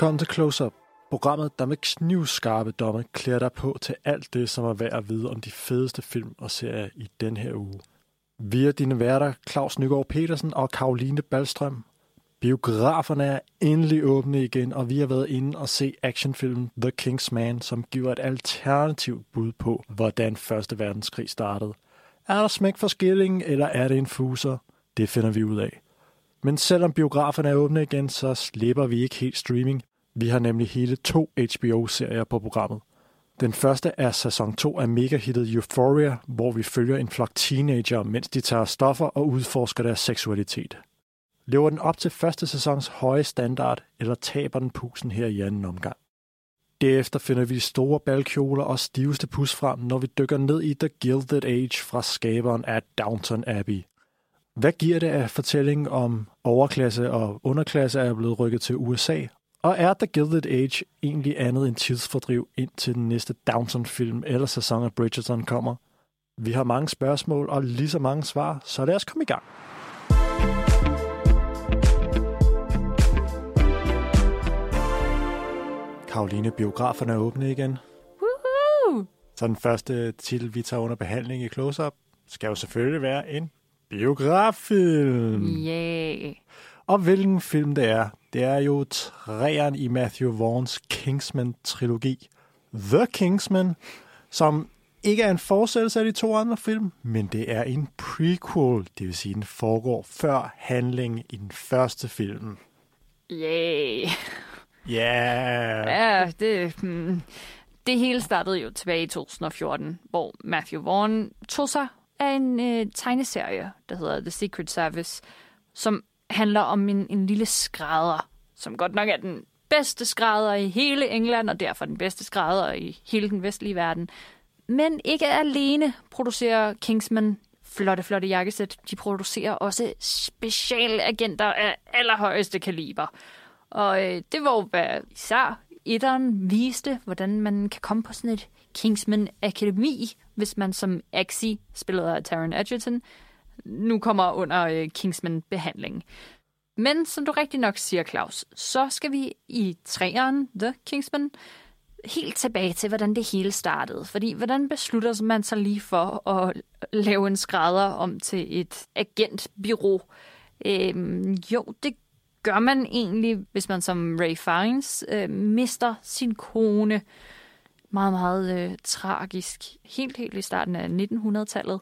Velkommen til Close Up, programmet, der med knivskarpe domme klæder dig på til alt det, som er værd at vide om de fedeste film og serier i den her uge. Vi er dine værter, Claus Nygaard Petersen og Karoline Ballstrøm. Biograferne er endelig åbne igen, og vi har været inde og se actionfilmen The King's Man, som giver et alternativt bud på, hvordan Første Verdenskrig startede. Er der smæk for skillingen, eller er det en fuser? Det finder vi ud af. Men selvom biograferne er åbne igen, så slipper vi ikke helt streaming. Vi har nemlig hele to HBO-serier på programmet. Den første er sæson 2 af megahittet Euphoria, hvor vi følger en flok teenager, mens de tager stoffer og udforsker deres seksualitet. Lever den op til første sæsons høje standard, eller taber den pusen her i anden omgang? Derefter finder vi de store balkjoler og stiveste pus frem, når vi dykker ned i The Gilded Age fra skaberen af Downton Abbey. Hvad giver det af fortællingen om overklasse og underklasse er blevet rykket til USA? Og er The Gilded Age egentlig andet end tidsfordriv indtil den næste Downton-film eller sæson af Bridgerton kommer? Vi har mange spørgsmål og lige så mange svar, så lad os komme i gang. Karoline, biograferne er åbne igen. Woohoo! Så den første titel, vi tager under behandling i Close-Up, skal jo selvfølgelig være en biograffilm. Yeah. Og hvilken film det er, det er jo træeren i Matthew Vaughns Kingsman-trilogi. The Kingsman, som ikke er en fortsættelse af de to andre film, men det er en prequel, det vil sige, den foregår før handlingen i den første film. Yeah. Yeah! Ja, det, hmm. det hele startede jo tilbage i 2014, hvor Matthew Vaughn tog sig af en øh, tegneserie, der hedder The Secret Service, som handler om en, en lille skrædder, som godt nok er den bedste skrædder i hele England, og derfor den bedste skrædder i hele den vestlige verden. Men ikke alene producerer Kingsman flotte, flotte jakkesæt. De producerer også specialagenter af allerhøjeste kaliber. Og øh, det var jo, hvad især etteren viste, hvordan man kan komme på sådan et Kingsman Akademi, hvis man som Axie, spillet af Taron Egerton, nu kommer under øh, Kingsman-behandling. Men som du rigtig nok siger, Claus, så skal vi i træeren, The Kingsman, helt tilbage til, hvordan det hele startede. Fordi hvordan beslutter man sig lige for at lave en skrædder om til et agentbyrå? Øhm, jo, det gør man egentlig, hvis man som Ray Fiennes øh, mister sin kone. Meget, meget øh, tragisk. Helt, helt i starten af 1900-tallet.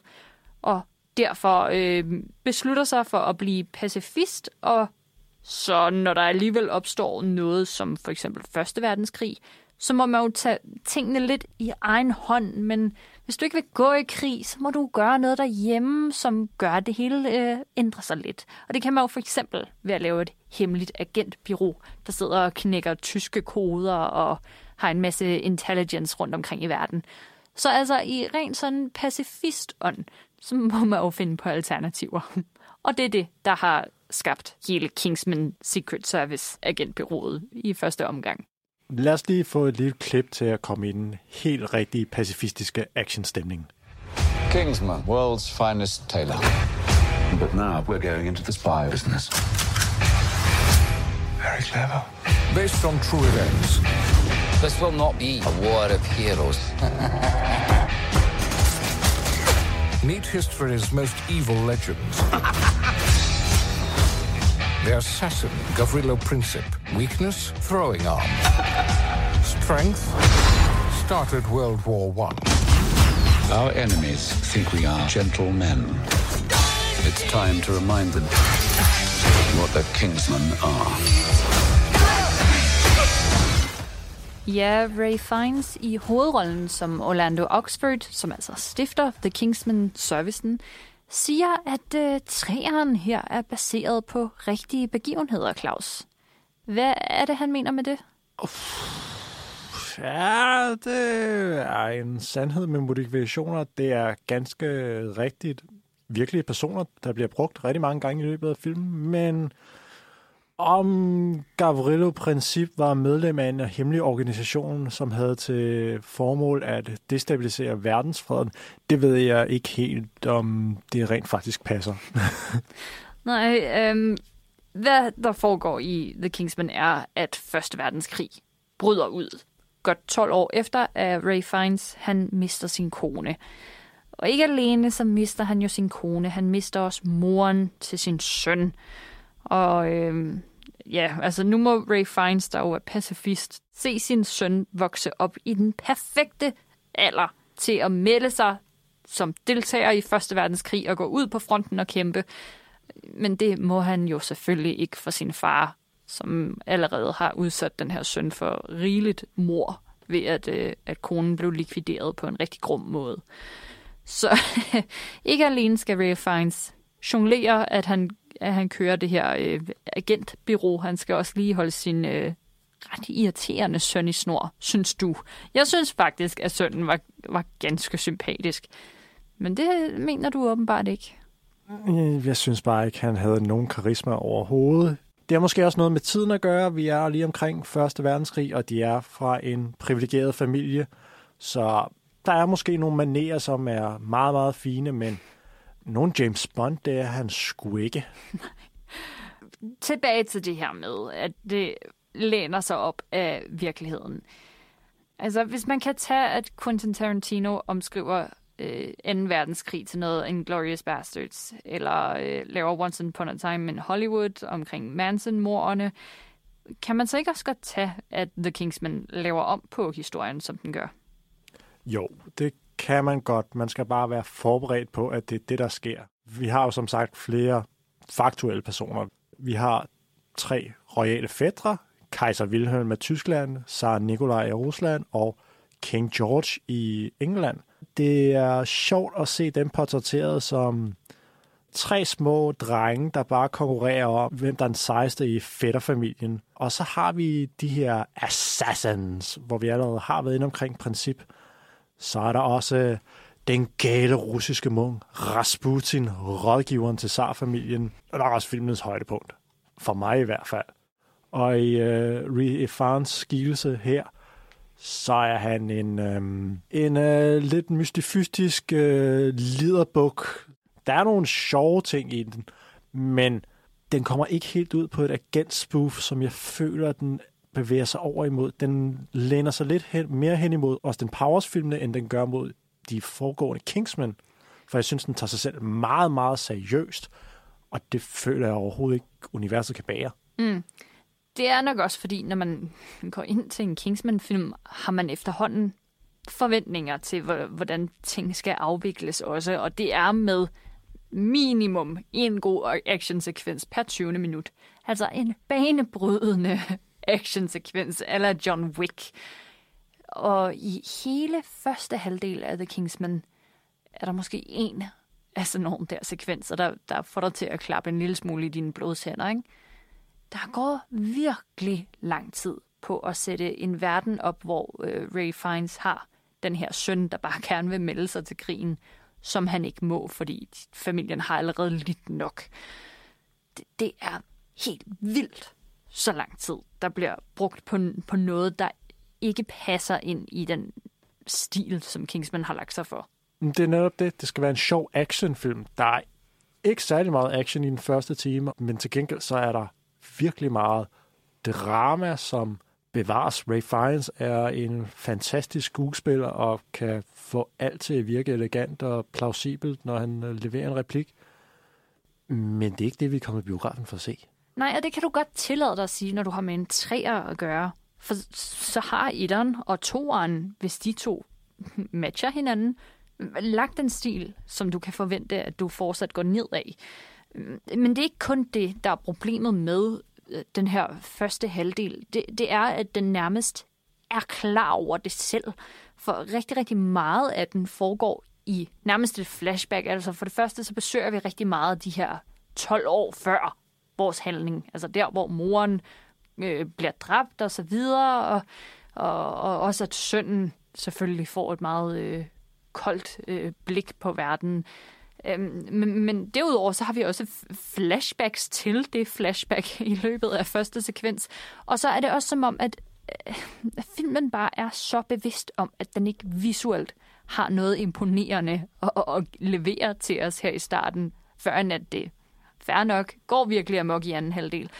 Og derfor øh, beslutter sig for at blive pacifist, og så når der alligevel opstår noget som for eksempel Første Verdenskrig, så må man jo tage tingene lidt i egen hånd, men hvis du ikke vil gå i krig, så må du gøre noget derhjemme, som gør, at det hele øh, ændrer sig lidt. Og det kan man jo for eksempel ved at lave et hemmeligt agentbyrå, der sidder og knækker tyske koder og har en masse intelligence rundt omkring i verden. Så altså i ren sådan pacifist-ånd, så må man jo finde på alternativer. Og det er det, der har skabt hele Kingsman Secret Service agentbyrået i første omgang. Lad os lige få et lille klip til at komme i den helt rigtige pacifistiske actionstemning. Kingsman, world's finest tailor. But now we're going into the spy business. Very clever. Based on true events. This will not be a war of heroes. Meet history's most evil legends. the assassin, Gavrilo Princip. Weakness, throwing arm. Strength, started World War One. Our enemies think we are gentle men. It's time to remind them what the Kingsmen are. Ja, Ray Fiennes i hovedrollen som Orlando Oxford, som altså stifter The Kingsman Servicen, siger, at øh, træeren her er baseret på rigtige begivenheder, Claus. Hvad er det, han mener med det? Ja, det er en sandhed med modifikationer. Det er ganske rigtigt virkelige personer, der bliver brugt rigtig mange gange i løbet af filmen, men om Gavrilo Princip var medlem af en hemmelig organisation, som havde til formål at destabilisere verdensfreden, det ved jeg ikke helt, om det rent faktisk passer. Nej, øhm, hvad der foregår i The Kingsman er, at Første Verdenskrig bryder ud. Godt 12 år efter, at Ray Fiennes han mister sin kone. Og ikke alene så mister han jo sin kone, han mister også moren til sin søn. Og øh, ja, altså nu må Ray Fiennes, der jo er pacifist, se sin søn vokse op i den perfekte alder til at melde sig som deltager i Første Verdenskrig og gå ud på fronten og kæmpe. Men det må han jo selvfølgelig ikke for sin far, som allerede har udsat den her søn for rigeligt mor ved at, øh, at konen blev likvideret på en rigtig grum måde. Så ikke alene skal Ray Fiennes jonglere, at han, at han kører det her øh, agentbyrå, han skal også lige holde sin øh, ret irriterende søn i snor, synes du. Jeg synes faktisk, at sønnen var, var ganske sympatisk. Men det mener du åbenbart ikke. Øh, jeg synes bare ikke, han havde nogen karisma overhovedet. Det har måske også noget med tiden at gøre. Vi er lige omkring Første Verdenskrig, og de er fra en privilegeret familie. Så der er måske nogle manerer, som er meget, meget fine, men nogen James Bond, det er han sgu ikke. Tilbage til det her med, at det læner sig op af virkeligheden. Altså, hvis man kan tage, at Quentin Tarantino omskriver øh, 2. verdenskrig til noget Inglourious Bastards, eller øh, laver Once Upon a Time in Hollywood omkring Manson-morderne, kan man så ikke også godt tage, at The Kingsman laver om på historien, som den gør? Jo, det kan man godt. Man skal bare være forberedt på, at det er det, der sker. Vi har jo som sagt flere faktuelle personer. Vi har tre royale fædre, kejser Wilhelm af Tyskland, Tsar Nikolaj i Rusland og King George i England. Det er sjovt at se dem portrætteret som tre små drenge, der bare konkurrerer om, hvem der er den sejeste i fætterfamilien. Og så har vi de her assassins, hvor vi allerede har været inde omkring princip. Så er der også øh, den gale russiske munk, Rasputin, rådgiveren til zarfamilien. Og der er også filmens højdepunkt. For mig i hvert fald. Og i øh, Rie Fans her, så er han en, øh, en øh, lidt mystifystisk øh, liderbuk. Der er nogle sjove ting i den, men den kommer ikke helt ud på et agentspoof, som jeg føler, den bevæger sig over imod. Den læner sig lidt hen, mere hen imod Austin Powers-filmene, end den gør mod de foregående Kingsman. For jeg synes, den tager sig selv meget, meget seriøst, og det føler jeg overhovedet ikke, universet kan bære. Mm. Det er nok også, fordi når man går ind til en Kingsman-film, har man efterhånden forventninger til, hvordan ting skal afvikles også, og det er med minimum en god actionsekvens per 20. minut. Altså en banebrydende actionsekvens eller John Wick. Og i hele første halvdel af The Kingsman er der måske en af sådan nogle der sekvenser, der, der får dig til at klappe en lille smule i dine blodtænder, ikke? der går virkelig lang tid på at sætte en verden op, hvor øh, Ray Fiennes har den her søn, der bare gerne vil melde sig til krigen, som han ikke må, fordi familien har allerede lidt nok. Det, det er helt vildt så lang tid, der bliver brugt på, på noget, der ikke passer ind i den stil, som Kingsman har lagt sig for. Det er netop det. Det skal være en sjov actionfilm. Der er ikke særlig meget action i den første time, men til gengæld så er der virkelig meget drama, som bevares. Ray Fiennes er en fantastisk skuespiller og kan få alt til at virke elegant og plausibelt, når han øh, leverer en replik. Men det er ikke det, vi kommer i biografen for at se. Nej, og det kan du godt tillade dig at sige, når du har med en træer at gøre. For så har etteren og toeren, hvis de to matcher hinanden, lagt den stil, som du kan forvente, at du fortsat går ned af. Men det er ikke kun det, der er problemet med øh, den her første halvdel. Det, det er, at den nærmest er klar over det selv. For rigtig, rigtig meget af den foregår i nærmest et flashback. Altså for det første, så besøger vi rigtig meget de her 12 år før vores handling. Altså der, hvor moren øh, bliver dræbt og så videre. Og, og, og også at sønnen selvfølgelig får et meget øh, koldt øh, blik på verden. Øhm, men, men derudover så har vi også flashbacks til det flashback i løbet af første sekvens. Og så er det også som om, at, øh, filmen bare er så bevidst om, at den ikke visuelt har noget imponerende at, at, at levere til os her i starten, før at det fair nok, går virkelig amok i anden halvdel.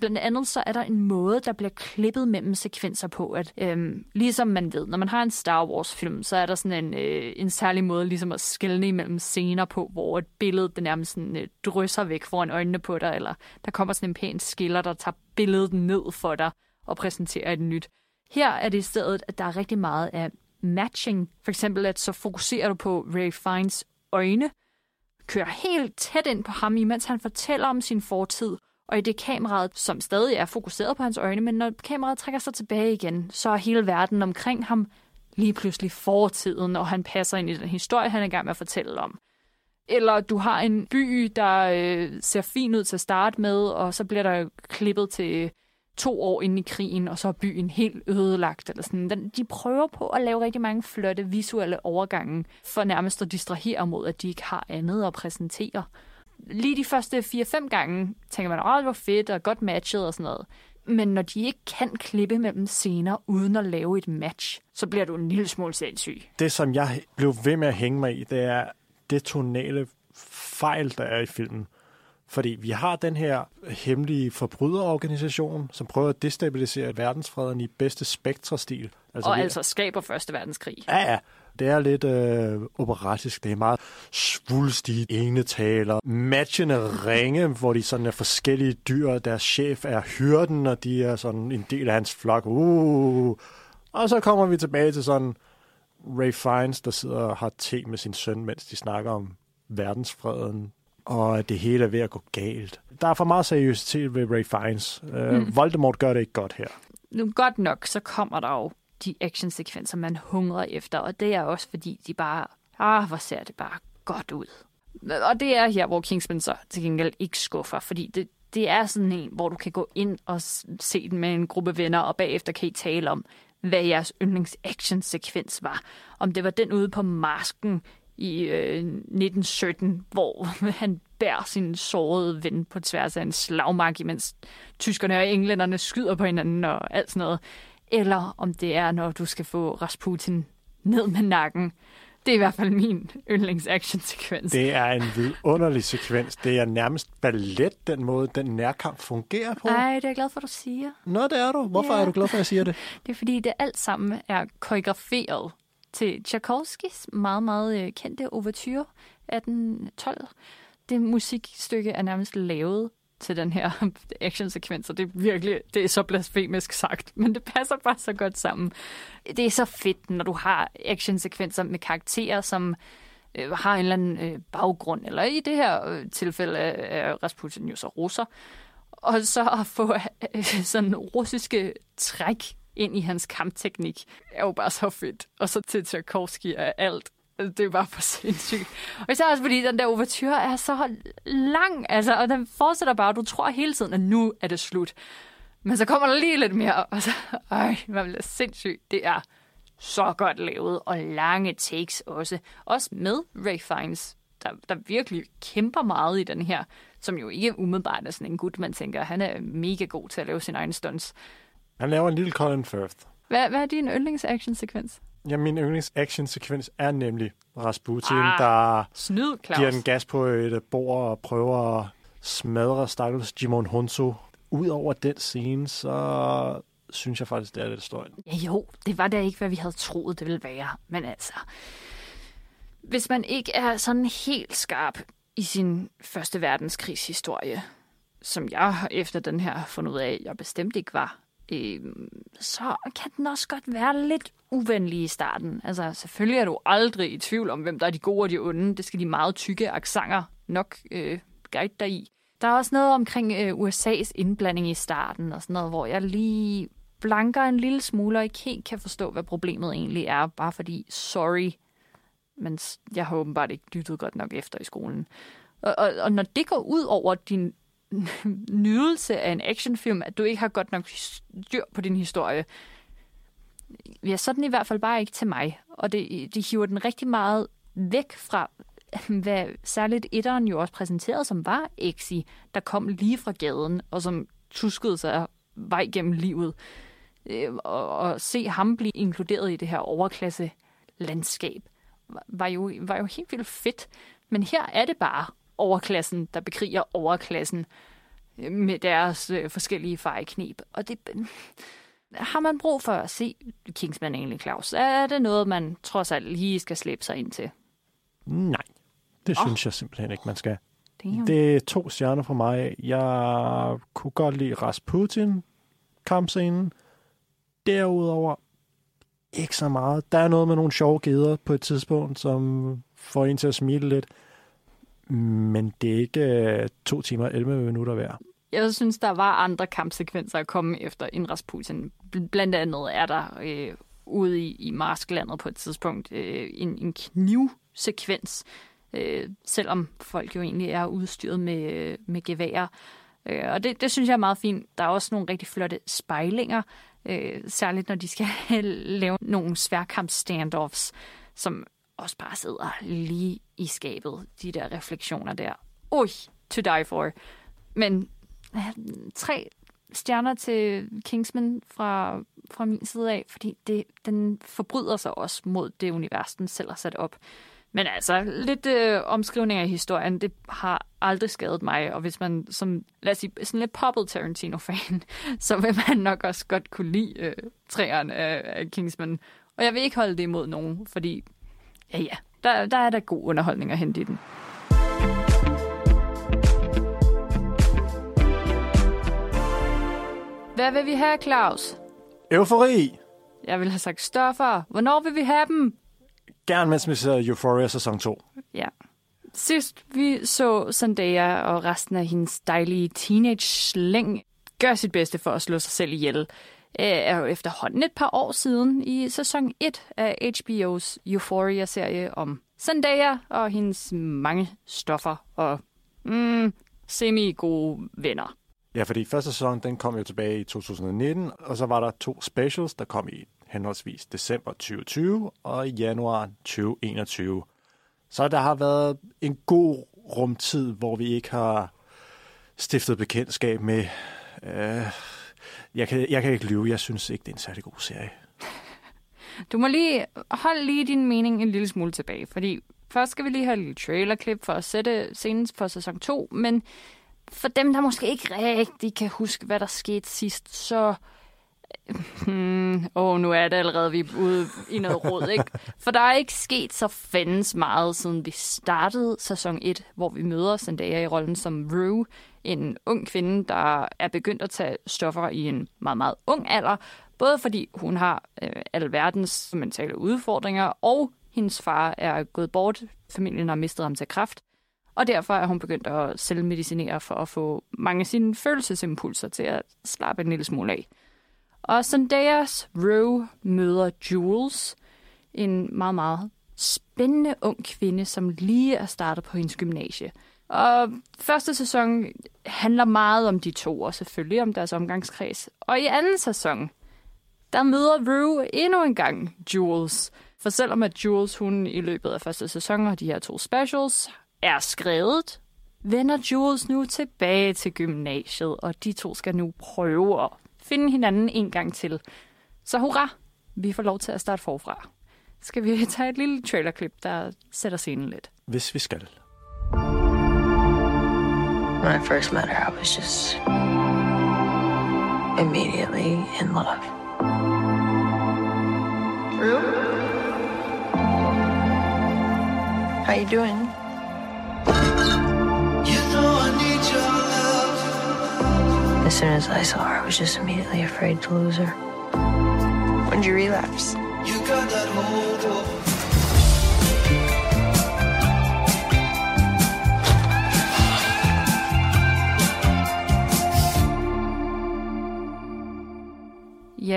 Blandt andet så er der en måde, der bliver klippet mellem sekvenser på, at øhm, ligesom man ved, når man har en Star Wars-film, så er der sådan en, øh, en særlig måde ligesom at skælne imellem scener på, hvor et billede det nærmest sådan, øh, drysser væk foran øjnene på dig, eller der kommer sådan en pæn skiller, der tager billedet ned for dig og præsenterer et nyt. Her er det i stedet, at der er rigtig meget af matching. For eksempel, at så fokuserer du på Ray Fiennes øjne, kører helt tæt ind på ham, imens han fortæller om sin fortid, og i det kameraet, som stadig er fokuseret på hans øjne, men når kameraet trækker sig tilbage igen, så er hele verden omkring ham lige pludselig fortiden, og han passer ind i den historie, han er i gang med at fortælle om. Eller du har en by, der øh, ser fin ud til at starte med, og så bliver der klippet til to år inde i krigen, og så er byen helt ødelagt. Eller sådan. De prøver på at lave rigtig mange flotte visuelle overgange, for nærmest at distrahere mod, at de ikke har andet at præsentere lige de første 4-5 gange tænker man, åh, det var fedt og godt matchet og sådan noget. Men når de ikke kan klippe mellem scener uden at lave et match, så bliver du en lille smule sindssyg. Det, som jeg blev ved med at hænge mig i, det er det tonale fejl, der er i filmen. Fordi vi har den her hemmelige forbryderorganisation, som prøver at destabilisere verdensfreden i bedste spektrastil. Altså, og altså skaber Første Verdenskrig. Ja, ja. Det er lidt øh, operatisk. Det er meget svulstige enetaler. Matchende ringe, hvor de sådan er forskellige dyr. Deres chef er hyrden, og de er sådan en del af hans flok. Uh. Og så kommer vi tilbage til sådan Ray Fiennes, der sidder og har te med sin søn, mens de snakker om verdensfreden, og det hele er ved at gå galt. Der er for meget seriøsitet ved Ray Fiennes. Øh, mm. Voldemort gør det ikke godt her. Nu godt nok, så kommer der jo de actionsekvenser, man hungrer efter, og det er også fordi, de bare, ah, hvor ser det bare godt ud. Og det er her, hvor Kingsman så til gengæld ikke skuffer, fordi det, det er sådan en, hvor du kan gå ind og se den med en gruppe venner, og bagefter kan I tale om, hvad jeres yndlings action-sekvens var. Om det var den ude på masken i øh, 1917, hvor han bærer sin sårede ven på tværs af en slagmark, mens tyskerne og englænderne skyder på hinanden og alt sådan noget eller om det er, når du skal få Rasputin ned med nakken. Det er i hvert fald min yndlings action sekvens. Det er en vidunderlig sekvens. Det er nærmest ballet, den måde, den nærkamp fungerer på. Nej, det er jeg glad for, at du siger. Nå, det er du. Hvorfor ja. er du glad for, at jeg siger det? Det er, fordi det alt sammen er koreograferet til Tchaikovskis meget, meget øh, kendte overture 1812. Det musikstykke er nærmest lavet til den her actionsekvens, og det er virkelig, det er så blasfemisk sagt, men det passer bare så godt sammen. Det er så fedt, når du har actionsekvenser med karakterer, som øh, har en eller anden øh, baggrund, eller i det her øh, tilfælde øh, er Rasputin jo så russer, og så at få øh, sådan russiske træk ind i hans kampteknik, er jo bare så fedt. Og så til Tchaikovsky er alt altså, det er bare for sindssygt. Og især også fordi den der overture er så lang, altså, og den fortsætter bare, du tror hele tiden, at nu er det slut. Men så kommer der lige lidt mere, og så, øj, man bliver sindssygt. Det er så godt lavet, og lange takes også. Også med Ray Fiennes, der, der virkelig kæmper meget i den her, som jo ikke umiddelbart er sådan en gut, man tænker, han er mega god til at lave sin egen stunts. Han laver en lille Colin Firth. Hvad, hvad er din yndlings action sekvens? Ja, min yndlings action-sekvens er nemlig Rasputin, ah, der snyd, Claus. giver en gas på et bord og prøver at smadre stakkels Jimon Honso. Udover den scene, så synes jeg faktisk, det er lidt støjt. Ja, jo, det var da ikke, hvad vi havde troet, det ville være. Men altså, hvis man ikke er sådan helt skarp i sin første verdenskrigshistorie, som jeg efter den her fundet ud af, jeg bestemt ikke var, øh, så kan den også godt være lidt uvenlig i starten. Altså, selvfølgelig er du aldrig i tvivl om, hvem der er de gode og de onde. Det skal de meget tykke aksanger nok øh, guide dig i. Der er også noget omkring øh, USA's indblanding i starten, og sådan noget, hvor jeg lige blanker en lille smule, og ikke helt kan forstå, hvad problemet egentlig er, bare fordi, sorry, men jeg har åbenbart ikke lyttet godt nok efter i skolen. Og, og, og når det går ud over din nydelse af en actionfilm, at du ikke har godt nok styr på din historie. Ja, sådan i hvert fald bare ikke til mig. Og det, de hiver den rigtig meget væk fra, hvad særligt etteren jo også præsenterede, som var Exi, der kom lige fra gaden, og som tuskede sig vej gennem livet. Øh, og, og se ham blive inkluderet i det her overklasse landskab, var jo, var jo helt vildt fedt. Men her er det bare overklassen, der bekriger overklassen øh, med deres øh, forskellige fejekneb. Og det har man brug for at se Kingsman egentlig, Claus? Er det noget, man trods alt lige skal slæbe sig ind til? Nej, det Åh. synes jeg simpelthen ikke, man skal. Damn. Det er to stjerner for mig. Jeg kunne godt lide Rasputin kampscenen. Derudover ikke så meget. Der er noget med nogle sjove geder på et tidspunkt, som får en til at smile lidt. Men det er ikke øh, to timer og 11 minutter hver. Jeg synes, der var andre kampsekvenser at komme efter end Rasputin. Blandt andet er der øh, ude i, i Marsklandet på et tidspunkt øh, en, en knivsekvens, øh, selvom folk jo egentlig er udstyret med, øh, med geværer. Øh, og det, det synes jeg er meget fint. Der er også nogle rigtig flotte spejlinger, øh, særligt når de skal lave nogle sværkamp-standoffs, som også bare sidder lige i skabet, de der refleksioner der. Ui, to die for. Men tre stjerner til Kingsman fra, fra min side af, fordi det, den forbryder sig også mod det univers, den selv har sat op. Men altså, lidt øh, omskrivning af historien, det har aldrig skadet mig, og hvis man som, lad os sige, sådan lidt poppet Tarantino-fan, så vil man nok også godt kunne lide øh, træerne af, af Kingsman. Og jeg vil ikke holde det imod nogen, fordi, ja ja, der, der er der god underholdning at hente i den. Hvad vil vi have, Claus? Eufori! Jeg vil have sagt stoffer. Hvornår vil vi have dem? Gerne mens vi ser Euphoria sæson 2. Ja. Sidst vi så Zendaya og resten af hendes dejlige teenage-slæng gøre sit bedste for at slå sig selv ihjel, øh, er jo efterhånden et par år siden i sæson 1 af HBO's Euphoria-serie om Zendaya og hendes mange stoffer og mm, semi-gode venner. Ja, fordi første sæson, den kom jo tilbage i 2019, og så var der to specials, der kom i henholdsvis december 2020 og i januar 2021. Så der har været en god rumtid, hvor vi ikke har stiftet bekendtskab med... Øh, jeg, kan, jeg kan ikke lyve, jeg synes ikke, det er en særlig god serie. Du må lige holde lige din mening en lille smule tilbage, fordi først skal vi lige have et lille trailerklip for at sætte scenen for sæson 2, men for dem, der måske ikke rigtig kan huske, hvad der skete sidst, så... Hmm, åh, oh, nu er det allerede, vi er ude i noget råd, ikke? For der er ikke sket så fandens meget, siden vi startede sæson 1, hvor vi møder Zendaya i rollen som Rue, en ung kvinde, der er begyndt at tage stoffer i en meget, meget ung alder, både fordi hun har øh, alverdens mentale udfordringer, og hendes far er gået bort, familien har mistet ham til kræft, og derfor er hun begyndt at selvmedicinere for at få mange af sine følelsesimpulser til at slappe en lille smule af. Og Zendayas Rue møder Jules, en meget, meget spændende ung kvinde, som lige er startet på hendes gymnasie. Og første sæson handler meget om de to, og selvfølgelig om deres omgangskreds. Og i anden sæson, der møder Rue endnu en gang Jules. For selvom at Jules, hun i løbet af første sæson og de her to specials, er skrevet, vender Jules nu tilbage til gymnasiet, og de to skal nu prøve at finde hinanden en gang til. Så hurra, vi får lov til at starte forfra. Skal vi tage et lille trailerklip, der sætter scenen lidt? Hvis vi skal. When I first met her, I was just immediately in love. Rue? How you doing? As soon as I saw her, I was just immediately afraid to lose her. When'd you relapse? Ja,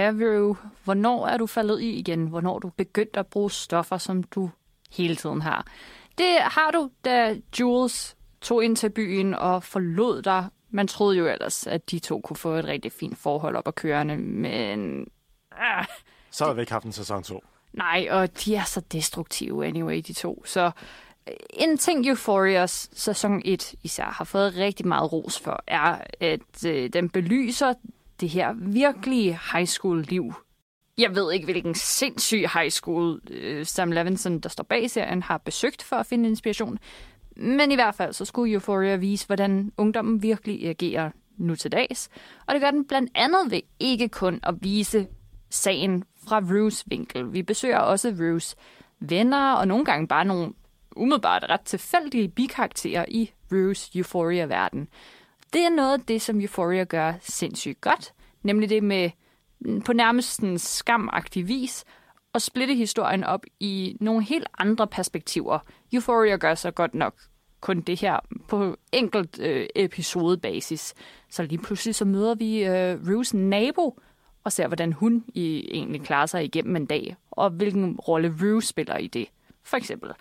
Rue, hvornår er du faldet i igen? Hvornår er du begyndt at bruge stoffer, som du hele tiden har? Det har du, da Jules tog ind til byen og forlod dig. Man troede jo ellers, at de to kunne få et rigtig fint forhold op at kørende, men... Ah, Så har vi ikke haft en sæson 2. nej, og de er så destruktive anyway, de to. Så øh, en ting Euphorias sæson 1 især har fået rigtig meget ros for, er, at øh, den belyser det her virkelige high school-liv. Jeg ved ikke, hvilken sindssyg high school øh, Sam Levinson, der står bag serien, har besøgt for at finde inspiration. Men i hvert fald, så skulle Euphoria vise, hvordan ungdommen virkelig agerer nu til dags. Og det gør den blandt andet ved ikke kun at vise sagen fra Rues vinkel. Vi besøger også Rues venner, og nogle gange bare nogle umiddelbart ret tilfældige bikarakterer i Rues Euphoria-verden. Det er noget af det, som Euphoria gør sindssygt godt, nemlig det med mm, på nærmest en skamagtig vis at splitte historien op i nogle helt andre perspektiver. Euphoria gør så godt nok kun det her på enkelt øh, episodebasis. Så lige pludselig så møder vi øh, Rues nabo og ser, hvordan hun i, egentlig klarer sig igennem en dag, og hvilken rolle Rue spiller i det, for eksempel.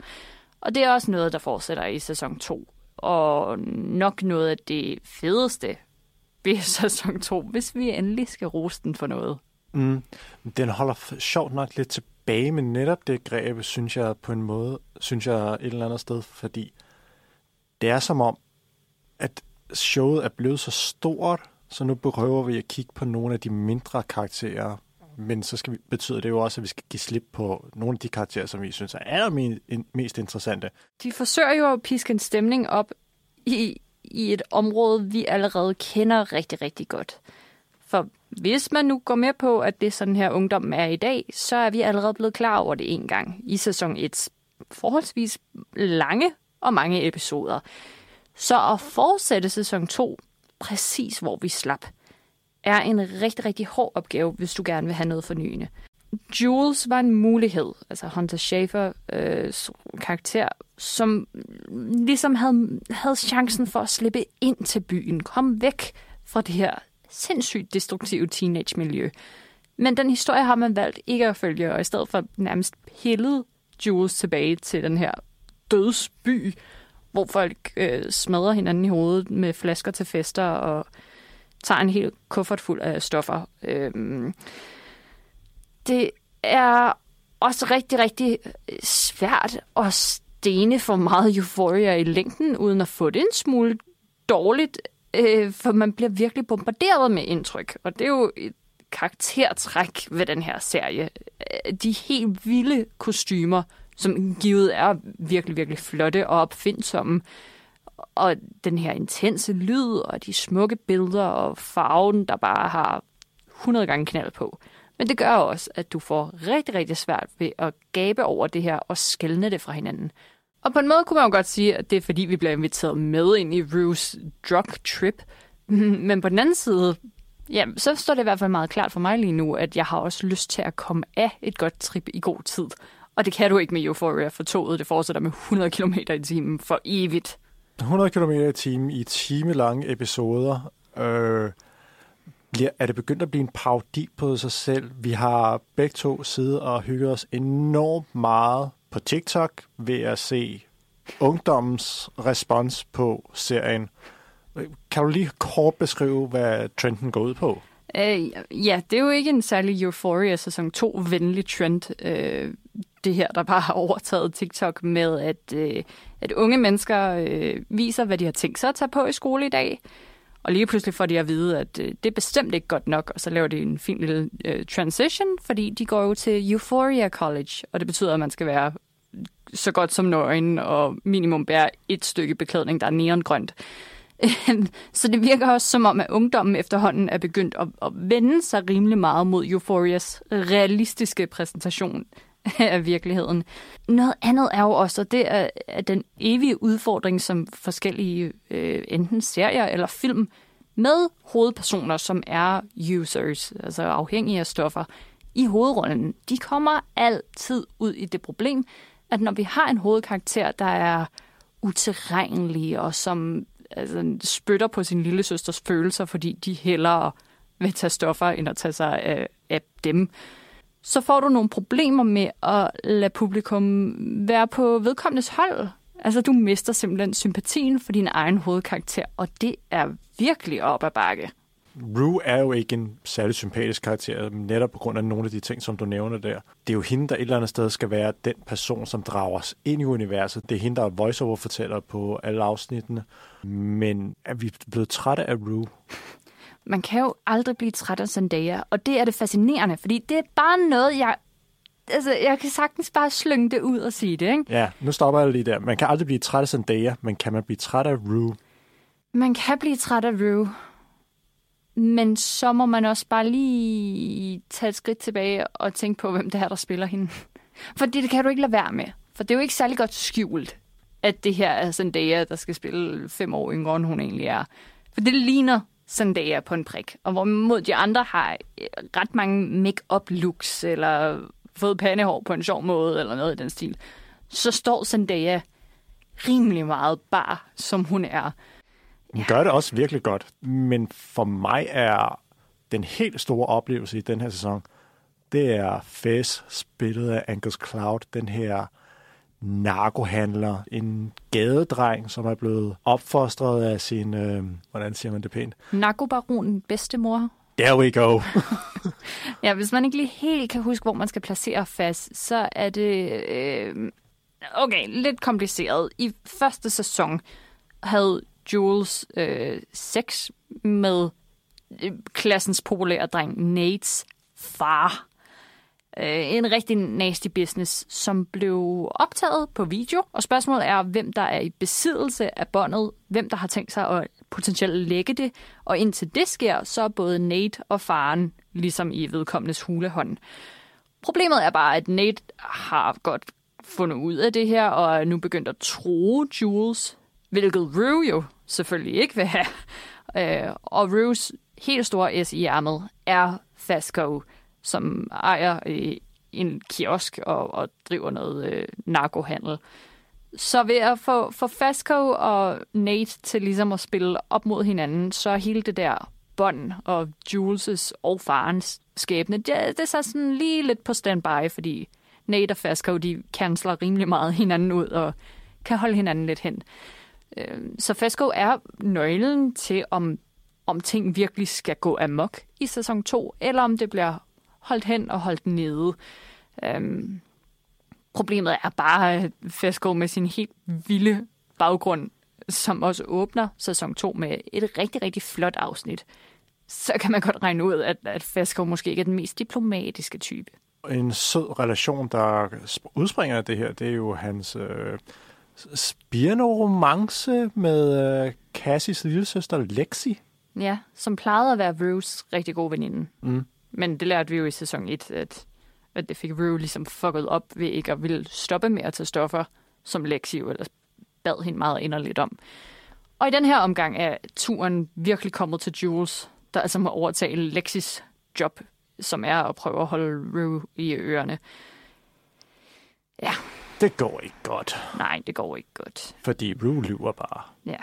Og det er også noget, der fortsætter i sæson 2, og nok noget af det fedeste ved sæson 2, hvis vi endelig skal rose den for noget. Mm. Den holder sjovt nok lidt tilbage med netop det greb, synes jeg på en måde, synes jeg et eller andet sted, fordi det er som om, at showet er blevet så stort, så nu prøver vi at kigge på nogle af de mindre karakterer, men så skal vi, betyder det jo også, at vi skal give slip på nogle af de karakterer, som vi synes er allermest interessante. De forsøger jo at piske en stemning op i, i et område, vi allerede kender rigtig, rigtig godt. For hvis man nu går med på, at det er sådan her ungdom er i dag, så er vi allerede blevet klar over det en gang i sæson 1. Forholdsvis lange og mange episoder. Så at fortsætte sæson 2 præcis hvor vi slap, er en rigtig, rigtig hård opgave, hvis du gerne vil have noget fornyende. Jules var en mulighed, altså Hunter Schafer øh, karakter, som ligesom havde, havde chancen for at slippe ind til byen, komme væk fra det her sindssygt destruktive teenage-miljø. Men den historie har man valgt ikke at følge, og i stedet for nærmest pillet Jules tilbage til den her dødsby, hvor folk øh, smadrer hinanden i hovedet med flasker til fester og tager en hel kuffert fuld af stoffer. Øhm, det er også rigtig, rigtig øh, svært at stene for meget euphoria i længden, uden at få det en smule dårligt, øh, for man bliver virkelig bombarderet med indtryk. Og det er jo et karaktertræk ved den her serie. Øh, de helt vilde kostymer, som givet er virkelig, virkelig flotte og opfindsomme. Og den her intense lyd, og de smukke billeder, og farven, der bare har 100 gange knald på. Men det gør også, at du får rigtig, rigtig svært ved at gabe over det her og skælne det fra hinanden. Og på en måde kunne man jo godt sige, at det er fordi, vi bliver inviteret med ind i Rues drug trip. Men på den anden side, ja, så står det i hvert fald meget klart for mig lige nu, at jeg har også lyst til at komme af et godt trip i god tid. Og det kan du ikke med Euphoria, for toget det fortsætter med 100 km i timen for evigt. 100 km i timen i time lange episoder. Øh, bliver, er det begyndt at blive en parodi på sig selv? Vi har begge to siddet og hygget os enormt meget på TikTok ved at se ungdommens respons på serien. Kan du lige kort beskrive, hvad trenden går ud på? Øh, ja, det er jo ikke en særlig Euphoria sæson 2 venlig trend. Øh, det her, der bare har overtaget TikTok med, at, øh, at unge mennesker øh, viser, hvad de har tænkt sig at tage på i skole i dag. Og lige pludselig får de at vide, at øh, det er bestemt ikke godt nok, og så laver de en fin lille øh, transition, fordi de går jo til Euphoria College, og det betyder, at man skal være så godt som nøgen og minimum bære et stykke beklædning, der er neongrønt. så det virker også som om, at ungdommen efterhånden er begyndt at, at vende sig rimelig meget mod Euphorias realistiske præsentation af virkeligheden. Noget andet er jo også, og det er, at den evige udfordring, som forskellige øh, enten serier eller film med hovedpersoner, som er users, altså afhængige af stoffer, i hovedrollen, de kommer altid ud i det problem, at når vi har en hovedkarakter, der er utilregnelig og som altså, spytter på sin lille søsters følelser, fordi de hellere vil tage stoffer, end at tage sig af, af dem, så får du nogle problemer med at lade publikum være på vedkommendes hold. Altså, du mister simpelthen sympatien for din egen hovedkarakter, og det er virkelig op ad bakke. Rue er jo ikke en særlig sympatisk karakter, netop på grund af nogle af de ting, som du nævner der. Det er jo hende, der et eller andet sted skal være den person, som drager os ind i universet. Det er hende, der er voiceover-fortæller på alle afsnittene. Men er vi blevet trætte af Rue? Man kan jo aldrig blive træt af Zendaya, og det er det fascinerende, fordi det er bare noget, jeg altså, jeg kan sagtens bare slynge det ud og sige det, ikke? Ja, nu stopper jeg lige der. Man kan aldrig blive træt af Zendaya, men kan man blive træt af Rue? Man kan blive træt af Rue, men så må man også bare lige tage et skridt tilbage og tænke på, hvem det er, der spiller hende. For det kan du ikke lade være med. For det er jo ikke særlig godt skjult, at det her er Zendaya, der skal spille fem år yngre, end hun egentlig er. For det ligner Zendaya på en prik. Og hvorimod de andre har øh, ret mange make-up looks, eller fået pandehår på en sjov måde, eller noget i den stil, så står Zendaya rimelig meget bar, som hun er. Hun gør det også virkelig godt, men for mig er den helt store oplevelse i den her sæson, det er Fez, spillet af Angus Cloud, den her narkohandler, en gadedreng, som er blevet opfostret af sin, øh, hvordan siger man det pænt? Narkobaronen bedstemor. There we go. Ja, hvis man ikke lige helt kan huske, hvor man skal placere fast, så er det øh, okay, lidt kompliceret. I første sæson havde Jules øh, sex med øh, klassens populære dreng Nates far. Øh, en rigtig nasty business, som blev optaget på video. Og spørgsmålet er, hvem der er i besiddelse af båndet, hvem der har tænkt sig at potentielt lægge det. Og indtil det sker, så er både Nate og faren ligesom i vedkommendes hulehånd. Problemet er bare, at Nate har godt fundet ud af det her, og er nu begyndt at tro Jules, hvilket Rue jo selvfølgelig ikke vil have. Øh, og Rues helt store S i ærmet er Fasco, som ejer øh, en kiosk og, og driver noget øh, narkohandel. Så ved at få, få Fasco og Nate til ligesom at spille op mod hinanden, så er hele det der bånd og Jules' og farens skæbne, det, det er så sådan lige lidt på standby, fordi Nate og Fasco, de kansler rimelig meget hinanden ud og kan holde hinanden lidt hen. Øh, så Fasco er nøglen til, om, om ting virkelig skal gå amok i sæson 2, eller om det bliver holdt hen og holdt nede. Øhm, problemet er bare, at Fasco med sin helt vilde baggrund, som også åbner sæson 2 med et rigtig, rigtig flot afsnit, så kan man godt regne ud, at, at Fasco måske ikke er den mest diplomatiske type. en sød relation, der udspringer af det her, det er jo hans øh, spirende-romance med øh, Cassies lillesøster Lexi. Ja, som plejede at være Rues rigtig gode veninde. Mm. Men det lærte vi jo i sæson 1, at, at det fik Rue ligesom fucket op ved ikke at ville stoppe med at tage stoffer, som Lexi jo ellers bad hende meget inderligt om. Og i den her omgang er turen virkelig kommet til Jules, der altså må overtage Lexis job, som er at prøve at holde Rue i ørerne. Ja, Det går ikke godt, nej, det går ikke godt. fordi Rue lyver bare. Ja.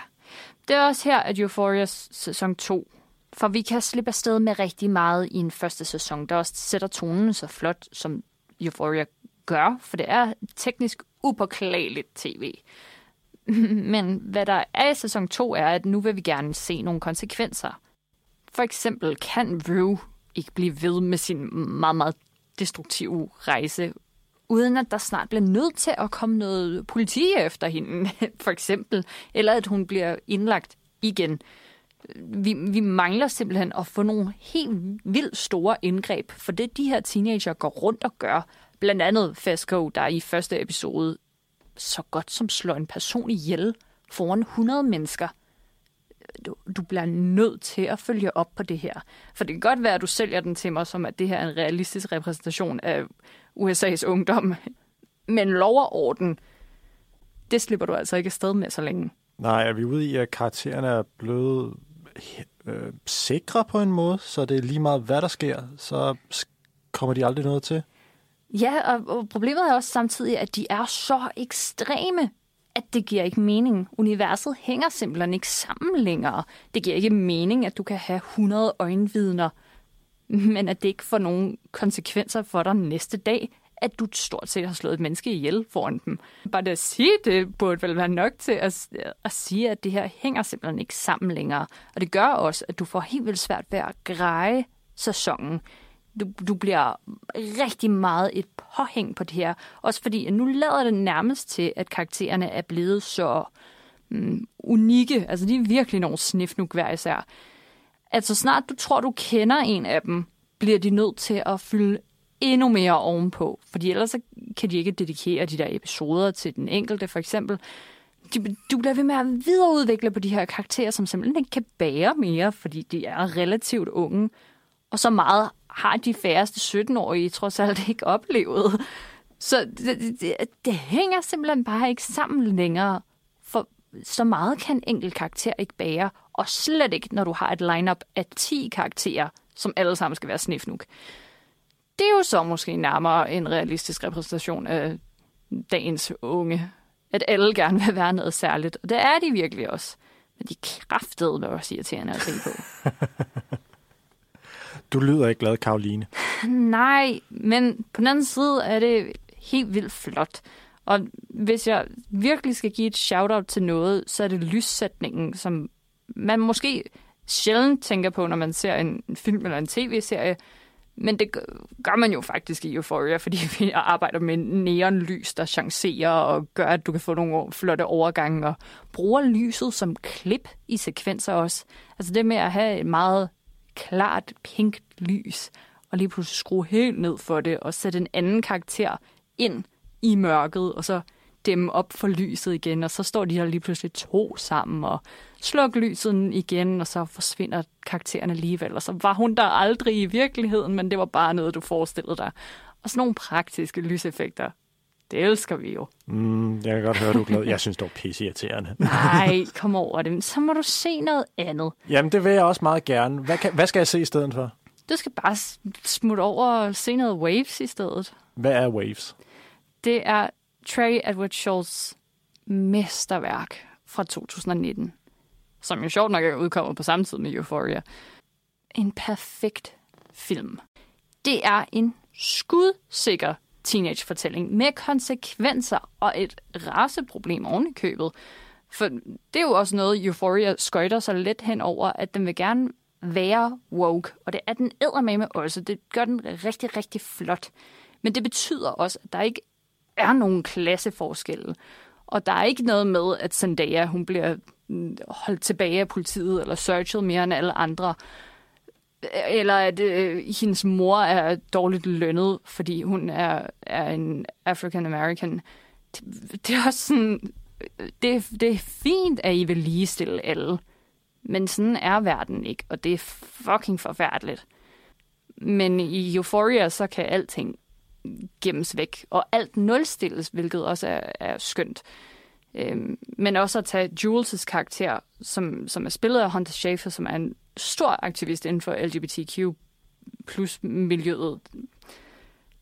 Det er også her, at Euphoria sæson 2, for vi kan slippe afsted med rigtig meget i en første sæson, der også sætter tonen så flot, som Euphoria gør, for det er teknisk upåklageligt tv. Men hvad der er i sæson 2 er, at nu vil vi gerne se nogle konsekvenser. For eksempel kan Rue ikke blive ved med sin meget, meget destruktive rejse, uden at der snart bliver nødt til at komme noget politi efter hende, for eksempel, eller at hun bliver indlagt igen. Vi, vi mangler simpelthen at få nogle helt vildt store indgreb, for det de her teenager går rundt og gør, blandt andet Fesco, der i første episode så godt som slår en person ihjel foran 100 mennesker. Du, du bliver nødt til at følge op på det her. For det kan godt være, at du sælger den til mig som, at det her er en realistisk repræsentation af USA's ungdom. Men lov og orden, det slipper du altså ikke afsted med så længe. Nej, er vi ude i, at karaktererne er blevet øh, sikre på en måde, så det er lige meget, hvad der sker, så kommer de aldrig noget til? Ja, og, og problemet er også samtidig, at de er så ekstreme, at det giver ikke mening. Universet hænger simpelthen ikke sammen længere. Det giver ikke mening, at du kan have 100 øjenvidner, men at det ikke får nogen konsekvenser for dig næste dag, at du stort set har slået et menneske ihjel foran dem. Bare det at sige det burde vel være nok til at, at sige, at det her hænger simpelthen ikke sammen længere. Og det gør også, at du får helt vildt svært ved at greje sæsonen du, du bliver rigtig meget et påhæng på det her. Også fordi, at nu lader det nærmest til, at karaktererne er blevet så mm, unikke. Altså, de er virkelig nogle snifnuk hver især. At så snart du tror, du kender en af dem, bliver de nødt til at fylde endnu mere ovenpå, fordi ellers så kan de ikke dedikere de der episoder til den enkelte, for eksempel. De, du bliver ved med at videreudvikle på de her karakterer, som simpelthen ikke kan bære mere, fordi de er relativt unge. Og så meget har de færreste 17-årige trods alt ikke oplevet. Så det, det, det hænger simpelthen bare ikke sammen længere. For så meget kan en enkelt karakter ikke bære, og slet ikke, når du har et lineup af 10 karakterer, som alle sammen skal være snifnuk. Det er jo så måske nærmere en realistisk repræsentation af dagens unge. At alle gerne vil være noget særligt, og det er de virkelig også. Men de kraftede med også irriterende at se på. Du lyder ikke glad, Karoline. Nej, men på den anden side er det helt vildt flot. Og hvis jeg virkelig skal give et shout-out til noget, så er det lyssætningen, som man måske sjældent tænker på, når man ser en film eller en tv-serie. Men det gør man jo faktisk i Euphoria, fordi vi arbejder med neonlys, der chancerer og gør, at du kan få nogle flotte overgange og bruger lyset som klip i sekvenser også. Altså det med at have et meget klart pink lys, og lige pludselig skrue helt ned for det, og sætte en anden karakter ind i mørket, og så dem op for lyset igen, og så står de her lige pludselig to sammen, og slukker lyset igen, og så forsvinder karaktererne alligevel. Og så var hun der aldrig i virkeligheden, men det var bare noget, du forestillede dig. Og sådan nogle praktiske lyseffekter, det elsker vi jo. Mm, jeg kan godt høre, du er glad. Jeg synes, det var pisseirriterende. Nej, kom over det. Så må du se noget andet. Jamen, det vil jeg også meget gerne. Hvad, kan, hvad skal jeg se i stedet for? Du skal bare smutte over og se noget Waves i stedet. Hvad er Waves? Det er Trey Edward Schultz mesterværk fra 2019, som jo sjovt nok er udkommet på samme tid med Euphoria. En perfekt film. Det er en skudsikker teenagefortælling med konsekvenser og et raceproblem oven i købet. For det er jo også noget, Euphoria skøjter sig lidt hen over, at den vil gerne være woke, og det er den med også. Det gør den rigtig, rigtig flot. Men det betyder også, at der ikke er nogen klasseforskelle. Og der er ikke noget med, at Zendaya hun bliver holdt tilbage af politiet eller searchet mere end alle andre. Eller at øh, hendes mor er dårligt lønnet, fordi hun er, er en African American. Det, det er også sådan... Det, det er fint, at I vil ligestille alle. Men sådan er verden ikke, og det er fucking forfærdeligt. Men i Euphoria, så kan alting gemmes væk, og alt nulstilles, hvilket også er, er skønt. Øhm, men også at tage Jules' karakter, som, som er spillet af Hunter Schafer, som er en stor aktivist inden for LGBTQ plus miljøet.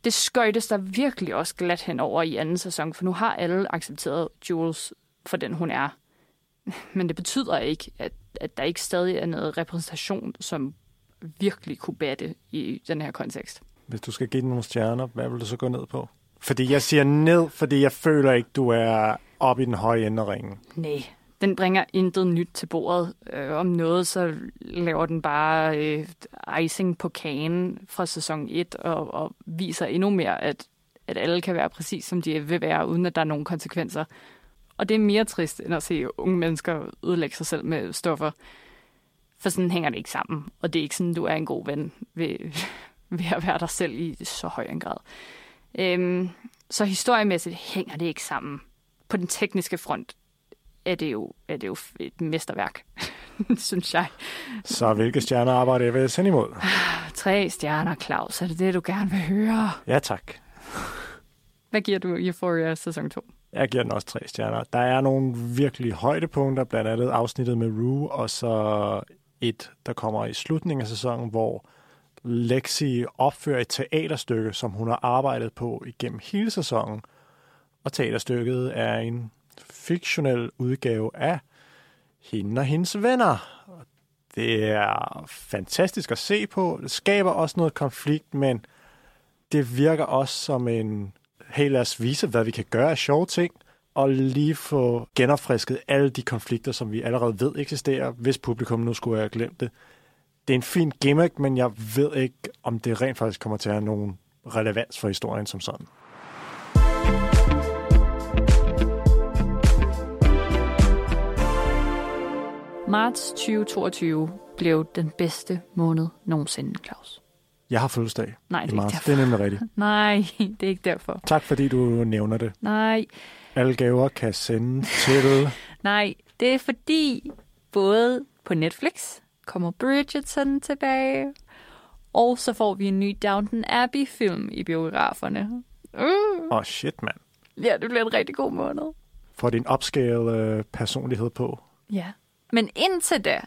Det skøjtes der virkelig også glat hen over i anden sæson, for nu har alle accepteret Jules for den, hun er. Men det betyder ikke, at, at der ikke stadig er noget repræsentation, som virkelig kunne batte i den her kontekst. Hvis du skal give den nogle stjerner, hvad vil du så gå ned på? Fordi jeg siger ned, fordi jeg føler ikke, du er oppe i den høje ende af ringen. Nej, den bringer intet nyt til bordet. Øh, om noget, så laver den bare øh, icing på kagen fra sæson 1 og, og viser endnu mere, at, at alle kan være præcis, som de vil være, uden at der er nogen konsekvenser. Og det er mere trist, end at se unge mennesker ødelægge sig selv med stoffer. For sådan hænger det ikke sammen. Og det er ikke sådan, du er en god ven ved, ved at være dig selv i så høj en grad. Øhm, så historiemæssigt hænger det ikke sammen. På den tekniske front er det jo, er det jo et mesterværk, synes jeg. Så hvilke stjerner arbejder jeg ved sende imod? Tre stjerner, Claus. Er det det, du gerne vil høre? Ja, tak. Hvad giver du Euphoria sæson 2? Jeg giver den også tre stjerner. Der er nogle virkelig højdepunkter, blandt andet afsnittet med Rue, og så et, der kommer i slutningen af sæsonen, hvor Lexi opfører et teaterstykke, som hun har arbejdet på igennem hele sæsonen. Og teaterstykket er en fiktionel udgave af hende og hendes venner. Det er fantastisk at se på. Det skaber også noget konflikt, men det virker også som en, hey lad os vise, hvad vi kan gøre af sjove ting, og lige få genopfrisket alle de konflikter, som vi allerede ved eksisterer, hvis publikum nu skulle have glemt det det er en fin gimmick, men jeg ved ikke, om det rent faktisk kommer til at have nogen relevans for historien som sådan. Marts 2022 blev den bedste måned nogensinde, Claus. Jeg har fødselsdag Nej, i det er ikke marts. derfor. Det er nemlig rigtigt. Nej, det er ikke derfor. Tak fordi du nævner det. Nej, Alle gaver kan sende til... nej, det er fordi både på Netflix kommer Bridgerton tilbage, og så får vi en ny Downton Abbey-film i biograferne. Uh, oh, shit, mand. ja, det bliver en rigtig god måned. Får din upscale øh, personlighed på. Ja. Men indtil da,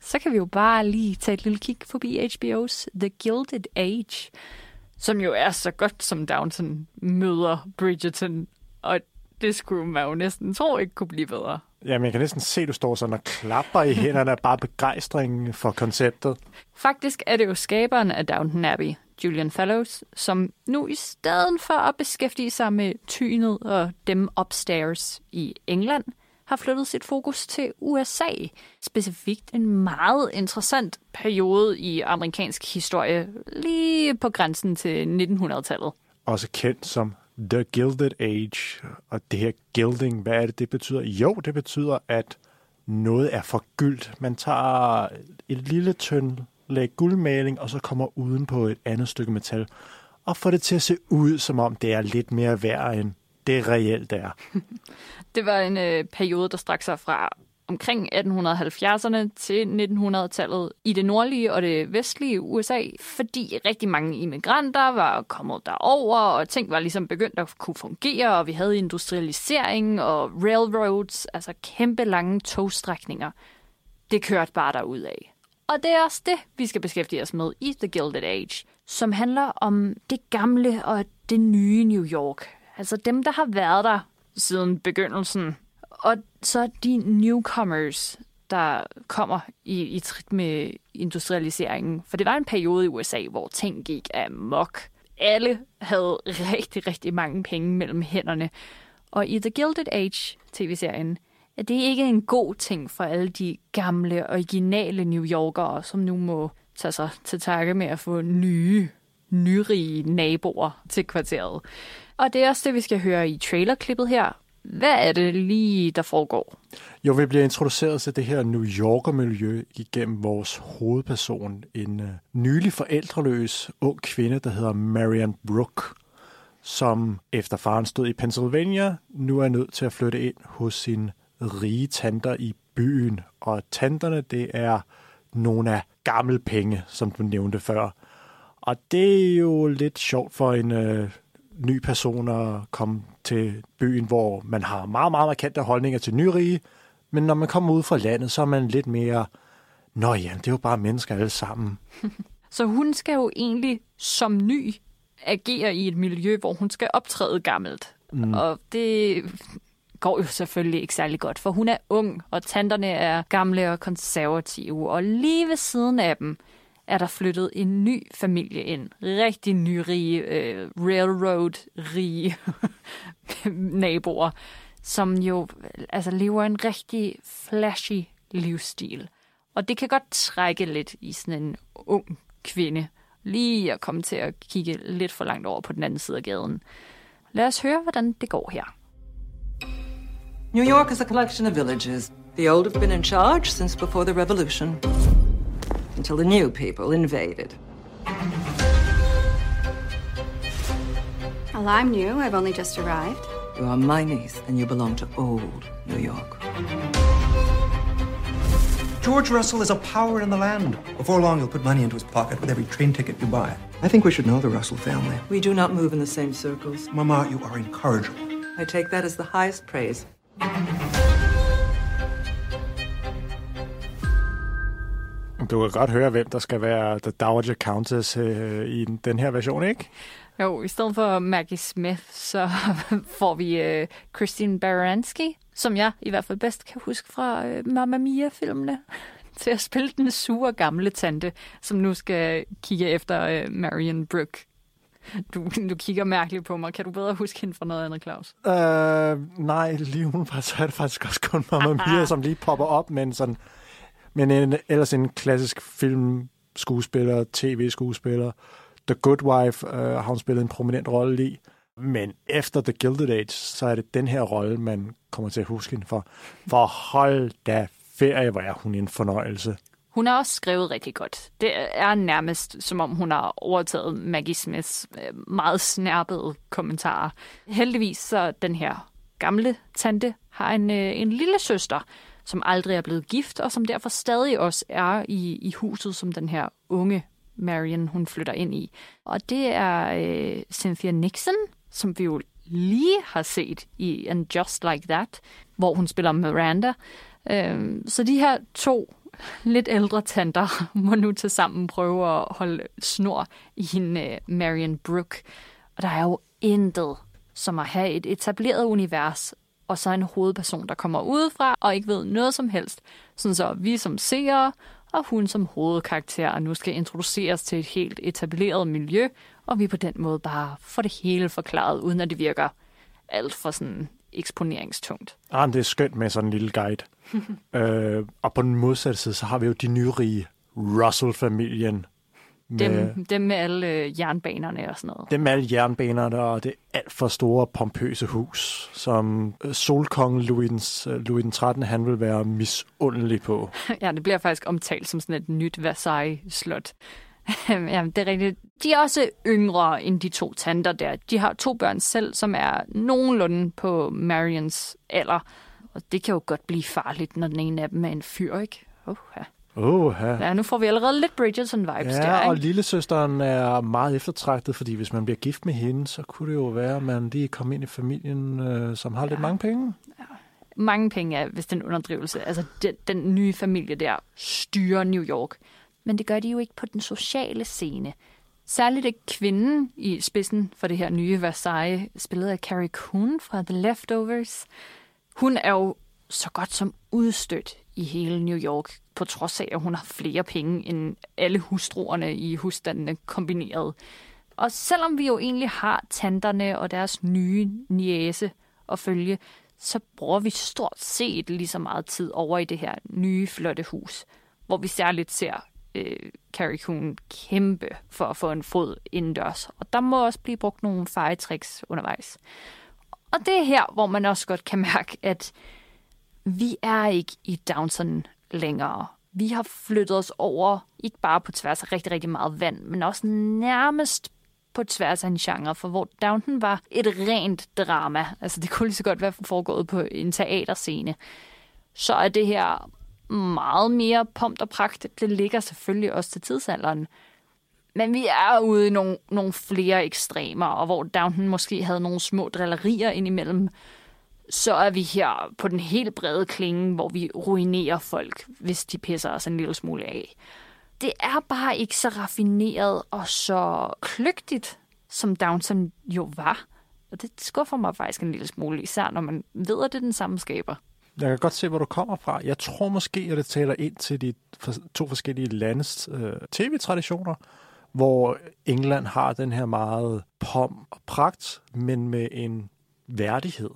så kan vi jo bare lige tage et lille kig forbi HBO's The Gilded Age, som jo er så godt som Downton møder Bridgerton, og det skulle man jo næsten tro ikke kunne blive bedre. Jamen, jeg kan næsten se, at du står sådan og klapper i hænderne af bare begejstring for konceptet. Faktisk er det jo skaberen af Downton Abbey, Julian Fellows, som nu i stedet for at beskæftige sig med tynet og dem upstairs i England, har flyttet sit fokus til USA. Specifikt en meget interessant periode i amerikansk historie, lige på grænsen til 1900-tallet. Også kendt som The Gilded Age. Og det her gilding, hvad er det, det betyder? Jo, det betyder, at noget er forgyldt. Man tager et lille tynd lag guldmaling, og så kommer uden på et andet stykke metal, og får det til at se ud, som om det er lidt mere værd, end det reelt er. Det var en øh, periode, der strak sig fra omkring 1870'erne til 1900-tallet i det nordlige og det vestlige USA, fordi rigtig mange immigranter var kommet derover, og ting var ligesom begyndt at kunne fungere, og vi havde industrialisering og railroads, altså kæmpe lange togstrækninger. Det kørte bare derud af. Og det er også det, vi skal beskæftige os med i The Gilded Age, som handler om det gamle og det nye New York. Altså dem, der har været der siden begyndelsen. Og så de newcomers, der kommer i, i trit med industrialiseringen. For det var en periode i USA, hvor ting gik amok. Alle havde rigtig, rigtig mange penge mellem hænderne. Og i The Gilded Age tv-serien, er det ikke en god ting for alle de gamle, originale New Yorkere, som nu må tage sig til takke med at få nye, nyrige naboer til kvarteret. Og det er også det, vi skal høre i trailerklippet her. Hvad er det lige, der foregår? Jo, vi bliver introduceret til det her New Yorker-miljø igennem vores hovedperson, en øh, nylig forældreløs ung kvinde, der hedder Marian Brooke, som efter faren stod i Pennsylvania, nu er nødt til at flytte ind hos sin rige tanter i byen. Og tanterne, det er nogle af gamle penge, som du nævnte før. Og det er jo lidt sjovt for en øh, ny person at komme til byen, hvor man har meget, meget markante holdninger til nyrige, men når man kommer ud fra landet, så er man lidt mere, nå ja, det er jo bare mennesker alle sammen. Så hun skal jo egentlig som ny agere i et miljø, hvor hun skal optræde gammelt. Mm. Og det går jo selvfølgelig ikke særlig godt, for hun er ung, og tanterne er gamle og konservative, og lige ved siden af dem er der flyttet en ny familie ind. Rigtig nyrige, øh, railroad-rige naboer, som jo altså, lever en rigtig flashy livsstil. Og det kan godt trække lidt i sådan en ung kvinde, lige at komme til at kigge lidt for langt over på den anden side af gaden. Lad os høre, hvordan det går her. New York is a collection of villages. The old have been in charge since before the revolution, until the new people invaded. Well, I'm new. I've only just arrived. You are my niece, and you belong to old New York. George Russell is a power in the land. Before long, he'll put money into his pocket with every train ticket you buy. I think we should know the Russell family. We do not move in the same circles. Mama, you are incorrigible. I take that as the highest praise. Du kan godt høre, hvem der skal være The Dowager Countess øh, i den- her version, ikke? Jo, i stedet for Maggie Smith, så får vi øh, Christine Baranski, som jeg i hvert fald bedst kan huske fra øh, Mamma Mia-filmene, til at spille den sure gamle tante, som nu skal kigge efter øh, Marion Brooke. Du, du kigger mærkeligt på mig. Kan du bedre huske hende fra noget andet, Claus? Øh, nej, lige umiddelbart, så er det faktisk også kun Mamma Mia, som lige popper op, men sådan... Men en, ellers en klassisk filmskuespiller, tv-skuespiller. The Good Wife øh, har hun spillet en prominent rolle i. Men efter The Gilded Age, så er det den her rolle, man kommer til at huske hende for. For hold da ferie, hvor er hun en fornøjelse. Hun har også skrevet rigtig godt. Det er nærmest, som om hun har overtaget Maggie Smiths øh, meget snærpede kommentarer. Heldigvis så den her gamle tante har en, øh, en lille søster, som aldrig er blevet gift, og som derfor stadig også er i, i huset, som den her unge Marion, hun flytter ind i. Og det er øh, Cynthia Nixon, som vi jo lige har set i And Just Like That, hvor hun spiller Miranda. Øh, så de her to lidt ældre tanter må nu til sammen prøve at holde snor i hende øh, Marion Brooke. Og der er jo intet som at have et etableret univers, og så en hovedperson, der kommer udefra og ikke ved noget som helst. Sådan så vi som seere og hun som hovedkarakter nu skal introduceres til et helt etableret miljø, og vi på den måde bare får det hele forklaret, uden at det virker alt for sådan eksponeringstungt. Ah, det er skønt med sådan en lille guide. øh, og på den modsatte side, så har vi jo de nyrige Russell-familien. Dem, dem med alle øh, jernbanerne og sådan noget. Dem med alle jernbanerne og det alt for store, pompøse hus, som øh, solkongen Louis, øh, Louis den 13. han vil være misundelig på. ja, det bliver faktisk omtalt som sådan et nyt Versailles-slot. Jamen, det er rigtigt. De er også yngre end de to tanter der. De har to børn selv, som er nogenlunde på Marions alder. Og det kan jo godt blive farligt, når den ene af dem er en fyr, ikke? Oh, ja. Oh, ja. ja, nu får vi allerede lidt Bridgerton-vibes ja, der, ikke? og lillesøsteren er meget eftertragtet, fordi hvis man bliver gift med hende, så kunne det jo være, at man lige kommer ind i familien, øh, som har ja. lidt mange penge. Ja. Mange penge er vist en underdrivelse. Altså, den, den nye familie der styrer New York. Men det gør de jo ikke på den sociale scene. Særligt er kvinden i spidsen for det her nye Versailles, spillet af Carrie Coon fra The Leftovers. Hun er jo så godt som udstødt i hele New York, på trods af, at hun har flere penge end alle hustruerne i husstandene kombineret. Og selvom vi jo egentlig har tanterne og deres nye niæse at følge, så bruger vi stort set lige så meget tid over i det her nye, flotte hus, hvor vi særligt ser øh, Carrie Coon kæmpe for at få en fod indendørs. Og der må også blive brugt nogle fejetricks undervejs. Og det er her, hvor man også godt kan mærke, at vi er ikke i Downton længere. Vi har flyttet os over, ikke bare på tværs af rigtig, rigtig meget vand, men også nærmest på tværs af en genre, for hvor Downton var et rent drama. Altså det kunne lige så godt være foregået på en teaterscene. Så er det her meget mere pompt og pragt. Det ligger selvfølgelig også til tidsalderen. Men vi er ude i nogle, nogle flere ekstremer, og hvor Downton måske havde nogle små drillerier indimellem, så er vi her på den helt brede klinge, hvor vi ruinerer folk, hvis de pisser os en lille smule af. Det er bare ikke så raffineret og så kløgtigt, som Downton jo var. Og det skuffer mig faktisk en lille smule, især når man ved, at det er den samme skaber. Jeg kan godt se, hvor du kommer fra. Jeg tror måske, at det taler ind til de to forskellige landes øh, tv-traditioner, hvor England har den her meget pom og pragt, men med en værdighed.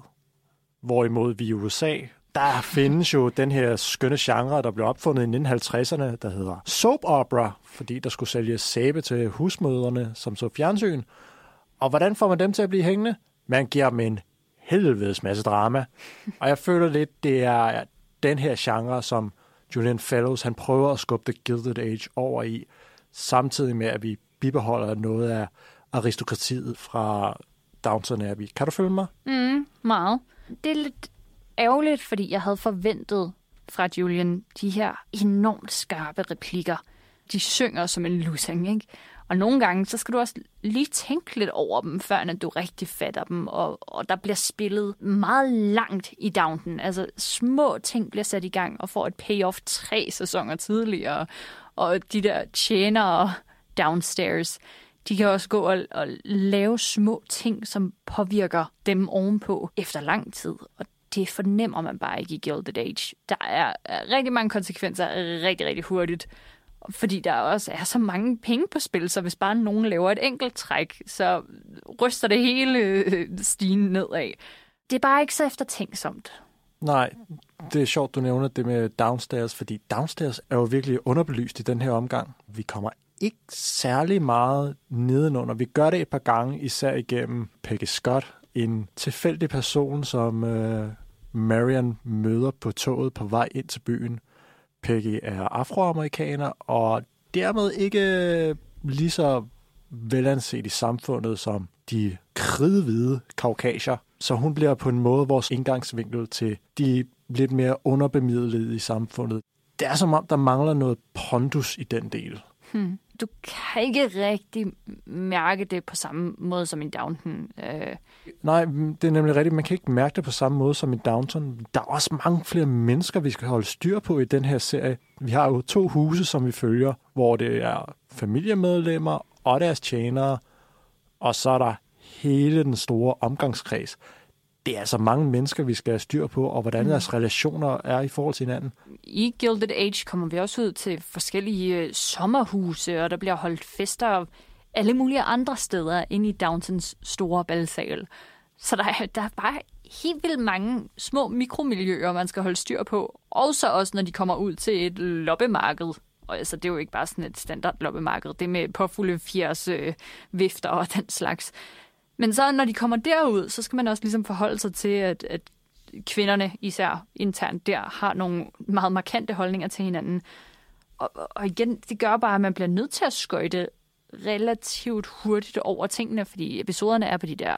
Hvorimod vi i USA, der findes jo den her skønne genre, der blev opfundet i 1950'erne, der hedder soap opera, fordi der skulle sælges sæbe til husmøderne, som så fjernsyn. Og hvordan får man dem til at blive hængende? Man giver dem en helvedes masse drama. Og jeg føler lidt, det er den her genre, som Julian Fellows, han prøver at skubbe The Gilded Age over i, samtidig med, at vi bibeholder noget af aristokratiet fra Downton Abbey. Kan du følge mig? Mm, meget. Det er lidt ærgerligt, fordi jeg havde forventet fra Julian de her enormt skarpe replikker. De synger som en lusing, ikke? Og nogle gange, så skal du også lige tænke lidt over dem, før du rigtig fatter dem. Og, og der bliver spillet meget langt i Downton. Altså små ting bliver sat i gang og får et payoff tre sæsoner tidligere. Og de der tjenere downstairs, de kan også gå og, og lave små ting, som påvirker dem ovenpå efter lang tid. Og det fornemmer man bare ikke i Gilded Age. Der er rigtig mange konsekvenser rigtig, rigtig hurtigt. Fordi der også er så mange penge på spil, så hvis bare nogen laver et enkelt træk, så ryster det hele øh, stigen nedad. Det er bare ikke så eftertænksomt. Nej, det er sjovt, du nævner det med Downstairs, fordi Downstairs er jo virkelig underbelyst i den her omgang. Vi kommer ikke særlig meget nedenunder. Vi gør det et par gange, især igennem Peggy Scott, en tilfældig person, som øh, Marion møder på toget på vej ind til byen. Peggy er afroamerikaner, og dermed ikke lige så velanset i samfundet som de kridhvide kaukasier. Så hun bliver på en måde vores indgangsvinkel til de lidt mere underbemidlede i samfundet. Det er som om, der mangler noget pondus i den del. Hmm. Du kan ikke rigtig mærke det på samme måde som en Downton. Øh. Nej, det er nemlig rigtigt. Man kan ikke mærke det på samme måde som en Downton. Der er også mange flere mennesker, vi skal holde styr på i den her serie. Vi har jo to huse, som vi følger, hvor det er familiemedlemmer og deres tjenere, og så er der hele den store omgangskreds. Det er altså mange mennesker, vi skal have styr på, og hvordan mm. deres relationer er i forhold til hinanden. I Gilded Age kommer vi også ud til forskellige øh, sommerhuse, og der bliver holdt fester alle mulige andre steder ind i Downtons store balsal. Så der er, der er bare helt vildt mange små mikromiljøer, man skal holde styr på. Også også, når de kommer ud til et loppemarked. Og altså, det er jo ikke bare sådan et standard loppemarked. Det med påfulde fjers øh, vifter og den slags. Men så når de kommer derud, så skal man også ligesom forholde sig til, at, at kvinderne, især internt der, har nogle meget markante holdninger til hinanden. Og, og igen, det gør bare, at man bliver nødt til at skøjte relativt hurtigt over tingene, fordi episoderne er på de der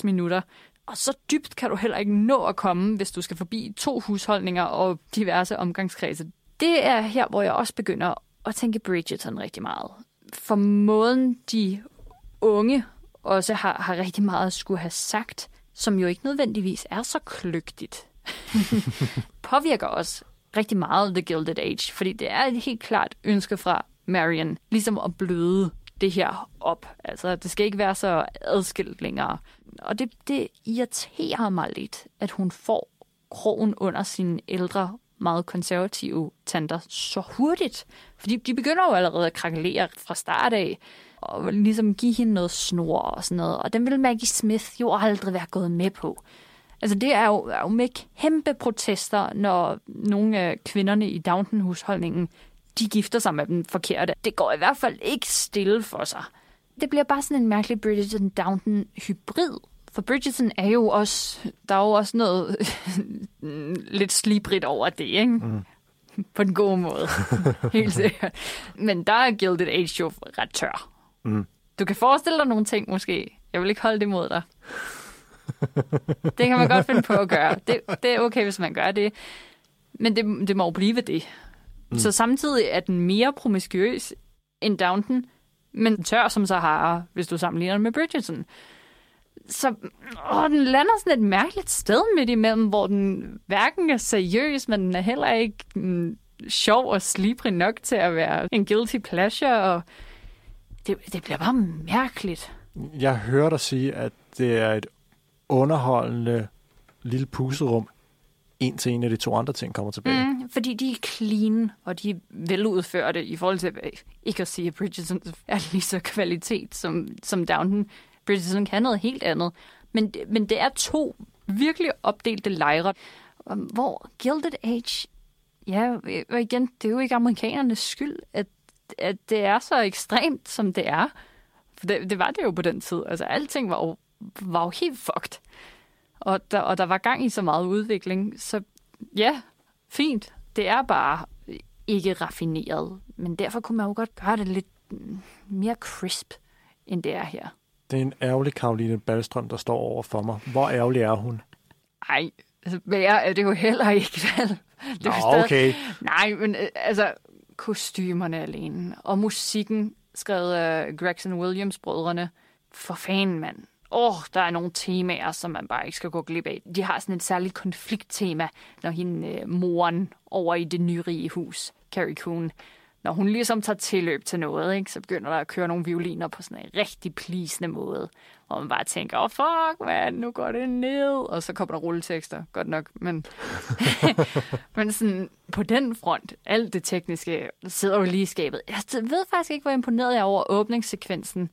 45-55 minutter. Og så dybt kan du heller ikke nå at komme, hvis du skal forbi to husholdninger og diverse omgangskredse. Det er her, hvor jeg også begynder at tænke Bridgerton rigtig meget. For måden, de unge også har, har rigtig meget at skulle have sagt, som jo ikke nødvendigvis er så kløgtigt, påvirker også rigtig meget The Gilded Age, fordi det er et helt klart ønske fra Marion, ligesom at bløde det her op. Altså, det skal ikke være så adskilt længere. Og det, det irriterer mig lidt, at hun får krogen under sine ældre, meget konservative tanter så hurtigt. Fordi de begynder jo allerede at krakelere fra start af og ligesom give hende noget snor og sådan noget. Og den vil Maggie Smith jo aldrig være gået med på. Altså det er jo, er jo med kæmpe protester, når nogle af kvinderne i Downton-husholdningen, de gifter sig med den forkerte. Det går i hvert fald ikke stille for sig. Det bliver bare sådan en mærkelig Bridgerton-Downton-hybrid. For Bridgerton er jo også, der er jo også noget lidt slibrigt over det, ikke? Mm. På den gode måde. Helt sikkert. Men der er Gilded Age jo ret tør. Mm. Du kan forestille dig nogle ting måske. Jeg vil ikke holde det mod dig. det kan man godt finde på at gøre. Det, det er okay, hvis man gør det. Men det, det må jo blive det. Mm. Så samtidig er den mere promiskuøs end Downton, men tør som Sahara, hvis du sammenligner med Bridgerton. Så åh, den lander sådan et mærkeligt sted midt imellem, hvor den hverken er seriøs, men den er heller ikke mm, sjov og slibrig nok til at være en guilty pleasure, og det, det bliver bare mærkeligt. Jeg hører dig sige, at det er et underholdende lille puserum, indtil en af de to andre ting kommer tilbage. Mm, fordi de er clean, og de er veludførte i forhold til, ikke at sige, at Bridgerton er lige så kvalitet som, som Downton. Bridgerton kan noget helt andet. Men, men det er to virkelig opdelte lejre, hvor Gilded Age, ja, og igen, det er jo ikke amerikanernes skyld, at at det er så ekstremt, som det er. For det, det var det jo på den tid. Altså, alting var jo, var jo helt fucked. Og der, og der var gang i så meget udvikling. Så ja, fint. Det er bare ikke raffineret. Men derfor kunne man jo godt gøre det lidt mere crisp, end det er her. Det er en ærgerlig Karoline Ballstrøm, der står over for mig. Hvor ærgerlig er hun? Nej, altså, er det jo heller ikke, vel? Det Nå, stadig... okay. Nej, men øh, altså, kostymerne alene. Og musikken, skrevet af Gregson Williams-brødrene. For fanden, mand. Åh, oh, der er nogle temaer, som man bare ikke skal gå glip af. De har sådan et særligt konflikttema, når hende øh, moren over i det nyrige hus, Carrie Coon, når hun ligesom tager tilløb til noget, ikke, så begynder der at køre nogle violiner på sådan en rigtig plisende måde. Og man bare tænker, åh oh, fuck, man, nu går det ned. Og så kommer der rulletekster, godt nok. Men, men sådan, på den front, alt det tekniske, sidder jo lige i skabet. Jeg ved faktisk ikke, hvor imponeret jeg er over åbningssekvensen.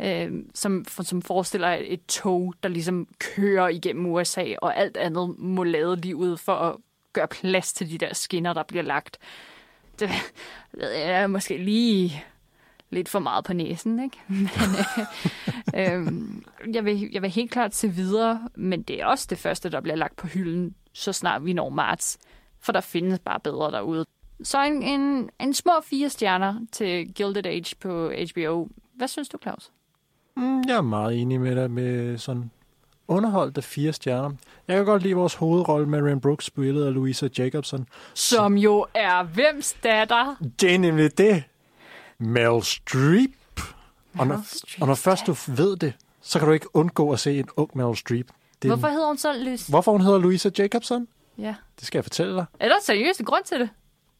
Øh, som, som forestiller et tog, der ligesom kører igennem USA, og alt andet må lade ud for at gøre plads til de der skinner, der bliver lagt det ved jeg er måske lige lidt for meget på næsen, ikke? Men, øh, øh, jeg, vil, jeg vil helt klart se videre, men det er også det første, der bliver lagt på hylden, så snart vi når marts. for der findes bare bedre derude. Så en, en, en små fire stjerner til Gilded Age på HBO. Hvad synes du, Claus? Mm, jeg er meget enig med dig med sådan underholdte fire stjerner. Jeg kan godt lide vores hovedrolle med Rand Brooks, spillet af Louisa Jacobson. Som jo er hvems datter? Det er nemlig det. Meryl Streep. Og når, Streep, og når først du ved det, så kan du ikke undgå at se en ung Meryl Streep. Det Hvorfor hedder hun så Lys? hvorfor hun hedder Louisa Jacobson? Ja. Det skal jeg fortælle dig. Er der seriøst en grund til det?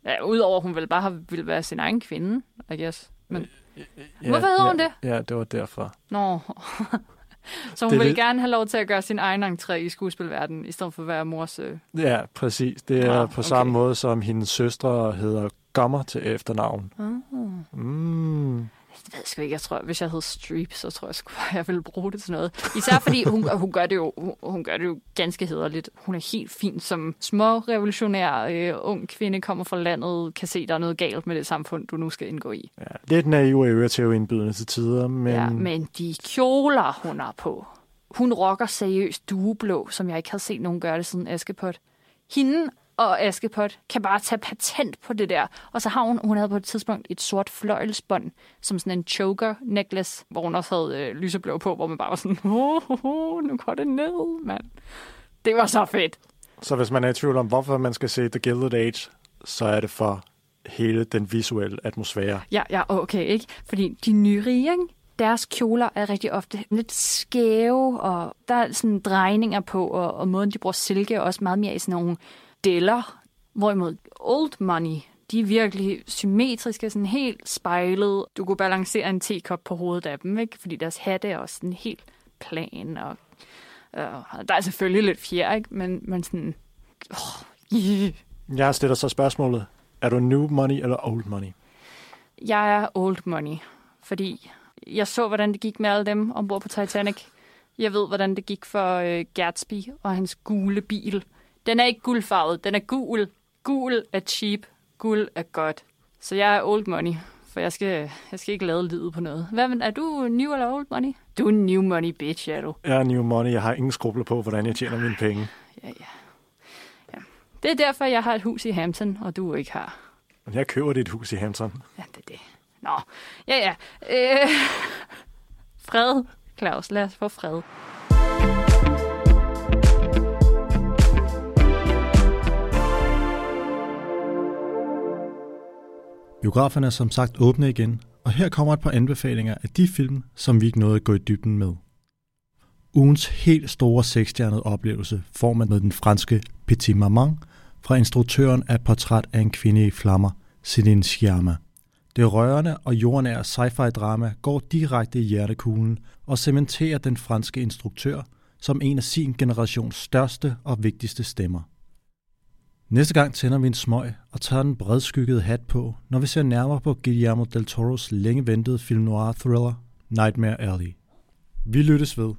Ja, udover at hun vel bare har, ville være sin egen kvinde, I guess. Men, Ja, Hvorfor hedder ja, hun det? Ja, det var derfor. nå. så hun Det er vil lidt- gerne have lov til at gøre sin egen entré i skuespilverdenen, i stedet for at være mors... Øh... Ja, præcis. Det er Ah, på okay. samme måde, som hendes søstre hedder Gommer til efternavn. Uh. Mm. Jeg ved sgu ikke, jeg tror, hvis jeg hed Streep, så tror jeg sgu, jeg ville bruge det til noget. Især fordi hun, hun, gør, det jo, hun, hun gør det jo ganske hederligt. Hun er helt fin som små revolutionær øh, ung kvinde, kommer fra landet, kan se, der er noget galt med det samfund, du nu skal indgå i. Ja, lidt naiv og øretævindbydende til tider, men, Ja, men de kjoler, hun har på. Hun rocker seriøst dueblå, som jeg ikke har set nogen gøre det siden Askepot. Hende og Askepot kan bare tage patent på det der. Og så har hun, hun havde på et tidspunkt et sort fløjelsbånd, som sådan en choker necklace, hvor hun også havde øh, lyseblå på, hvor man bare var sådan, oh, oh, oh, nu går det ned, mand. Det var så fedt. så hvis man er i tvivl om, hvorfor man skal se The Gilded Age, så er det for hele den visuelle atmosfære. Ja, ja, okay, ikke? Fordi de nyrige, ikke? deres kjoler er rigtig ofte lidt skæve, og der er sådan drejninger på, og, og måden, de bruger silke, er også meget mere i sådan nogle deller. Hvorimod old money, de er virkelig symmetriske, sådan helt spejlet. Du kunne balancere en tekop på hovedet af dem, ikke? Fordi deres hatte er også sådan helt plan, og øh, der er selvfølgelig lidt fjer, ikke? Men, men sådan... Oh, yeah. Jeg stiller så spørgsmålet, er du new money eller old money? Jeg er old money, fordi jeg så, hvordan det gik med alle dem ombord på Titanic. Jeg ved, hvordan det gik for øh, Gatsby og hans gule bil. Den er ikke guldfarvet, den er gul. Gul er cheap, guld er godt. Så jeg er old money, for jeg skal, jeg skal ikke lade livet på noget. Hvad, er du new eller old money? Du er new money, bitch, er du. Jeg er new money, jeg har ingen skrubler på, hvordan jeg tjener mine penge. Ja, ja. ja. Det er derfor, jeg har et hus i Hampton, og du ikke har. Men jeg køber dit hus i Hampton. Ja, det er det. Nå, ja, ja. Øh, fred, Claus. Lad os få fred. Biograferne er som sagt åbne igen, og her kommer et par anbefalinger af de film, som vi ikke nåede at gå i dybden med. Ugens helt store seksstjernede oplevelse får man med den franske Petit Maman fra instruktøren af Portræt af en kvinde i flammer, Céline Sciamma. Det rørende og jordnære sci-fi drama går direkte i hjertekuglen og cementerer den franske instruktør som en af sin generations største og vigtigste stemmer. Næste gang tænder vi en smøg og tager den bredskyggede hat på, når vi ser nærmere på Guillermo del Toros længe ventede film noir thriller Nightmare Alley. Vi lyttes ved.